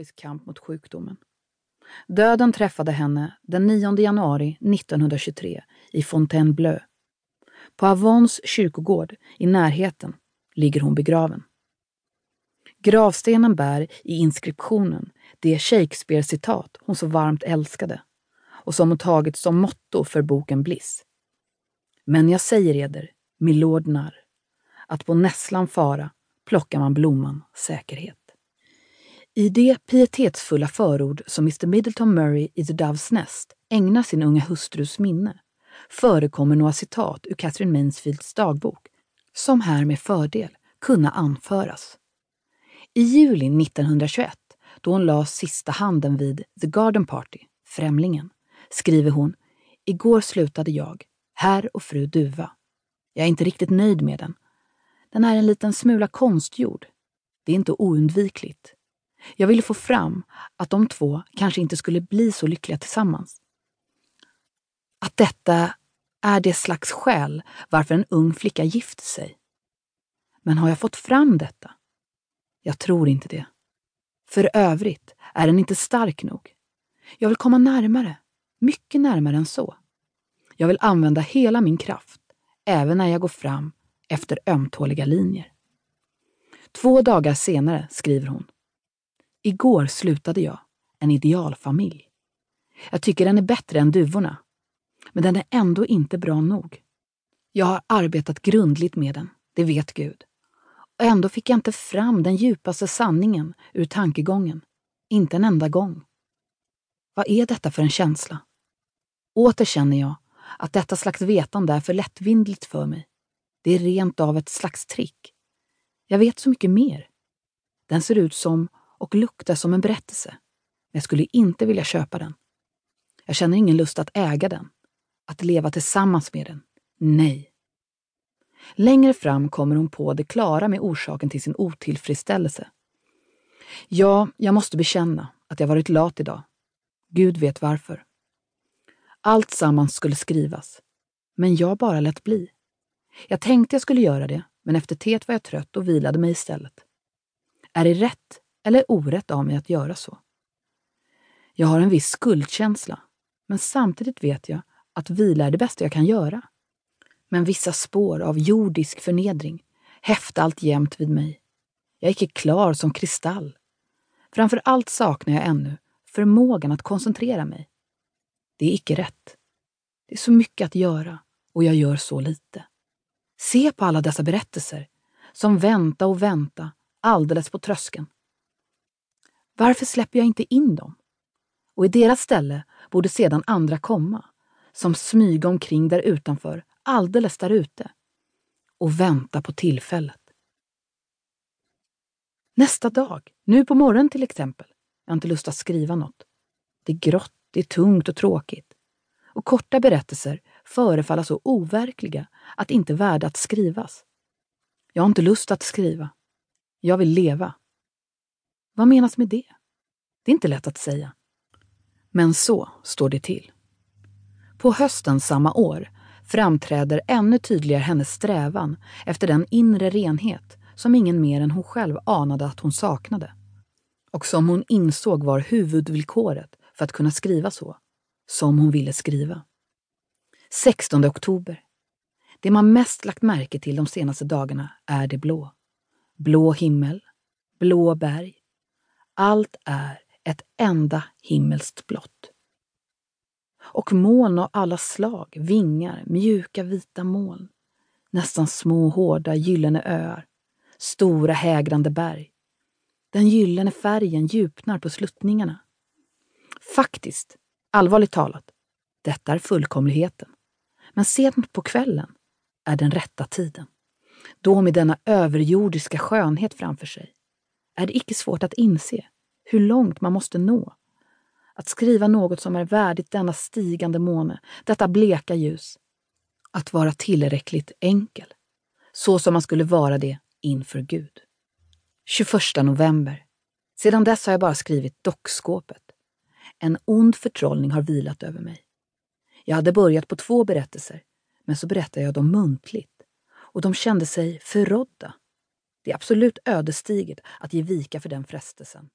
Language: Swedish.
heroisk kamp mot sjukdomen. Döden träffade henne den 9 januari 1923 i Fontainebleau. På Avons kyrkogård i närheten ligger hon begraven. Gravstenen bär i inskriptionen det Shakespeare-citat hon så varmt älskade och som hon tagit som motto för boken Bliss. Men jag säger eder, milord narr, att på nässlan fara plockar man blomman säkerhet. I det pietetsfulla förord som Mr Middleton Murray i The Doves Nest ägnar sin unga hustrus minne förekommer några citat ur Catherine Mansfields dagbok som här med fördel kunna anföras. I juli 1921, då hon la sista handen vid The Garden Party, Främlingen, skriver hon Igår slutade jag, herr och fru Duva. Jag är inte riktigt nöjd med den. Den är en liten smula konstgjord. Det är inte oundvikligt. Jag ville få fram att de två kanske inte skulle bli så lyckliga tillsammans. Att detta är det slags skäl varför en ung flicka gifter sig. Men har jag fått fram detta? Jag tror inte det. För övrigt är den inte stark nog. Jag vill komma närmare, mycket närmare än så. Jag vill använda hela min kraft, även när jag går fram efter ömtåliga linjer. Två dagar senare skriver hon. Igår slutade jag en idealfamilj. Jag tycker den är bättre än duvorna. Men den är ändå inte bra nog. Jag har arbetat grundligt med den, det vet Gud. Och ändå fick jag inte fram den djupaste sanningen ur tankegången. Inte en enda gång. Vad är detta för en känsla? Åter känner jag att detta slags vetande är för lättvindligt för mig. Det är rent av ett slags trick. Jag vet så mycket mer. Den ser ut som och luktar som en berättelse. Men jag skulle inte vilja köpa den. Jag känner ingen lust att äga den. Att leva tillsammans med den. Nej. Längre fram kommer hon på det klara med orsaken till sin otillfredsställelse. Ja, jag måste bekänna att jag varit lat idag. Gud vet varför. Allt sammans skulle skrivas, men jag bara lät bli. Jag tänkte jag skulle göra det, men efter teet var jag trött och vilade mig istället. Är det rätt eller orätt av mig att göra så? Jag har en viss skuldkänsla, men samtidigt vet jag att vila är det bästa jag kan göra. Men vissa spår av jordisk förnedring häfta alltjämt vid mig. Jag är icke klar som kristall. Framför allt saknar jag ännu förmågan att koncentrera mig. Det är icke rätt. Det är så mycket att göra och jag gör så lite. Se på alla dessa berättelser som vänta och vänta alldeles på tröskeln. Varför släpper jag inte in dem? Och i deras ställe borde sedan andra komma, som smyga omkring där utanför, alldeles där ute, och vänta på tillfället. Nästa dag, nu på morgonen till exempel, jag har inte lust att skriva något. Det är grått, det är tungt och tråkigt. Och korta berättelser förefaller så overkliga att inte värda att skrivas. Jag har inte lust att skriva. Jag vill leva. Vad menas med det? Det är inte lätt att säga. Men så står det till. På hösten samma år framträder ännu tydligare hennes strävan efter den inre renhet som ingen mer än hon själv anade att hon saknade. Och som hon insåg var huvudvillkoret för att kunna skriva så, som hon ville skriva. 16 oktober. Det man mest lagt märke till de senaste dagarna är det blå. Blå himmel, blå berg. Allt är ett enda himmelskt blått. Och moln av alla slag, vingar, mjuka vita moln. Nästan små hårda gyllene öar. Stora hägrande berg. Den gyllene färgen djupnar på sluttningarna. Faktiskt, allvarligt talat, detta är fullkomligheten. Men sent på kvällen är den rätta tiden. Då med denna överjordiska skönhet framför sig är det icke svårt att inse hur långt man måste nå. Att skriva något som är värdigt denna stigande måne, detta bleka ljus. Att vara tillräckligt enkel. Så som man skulle vara det inför Gud. 21 november. Sedan dess har jag bara skrivit dockskåpet. En ond förtrollning har vilat över mig. Jag hade börjat på två berättelser, men så berättade jag dem muntligt och de kände sig förrådda. Det är absolut ödesdigert att ge vika för den frestelsen.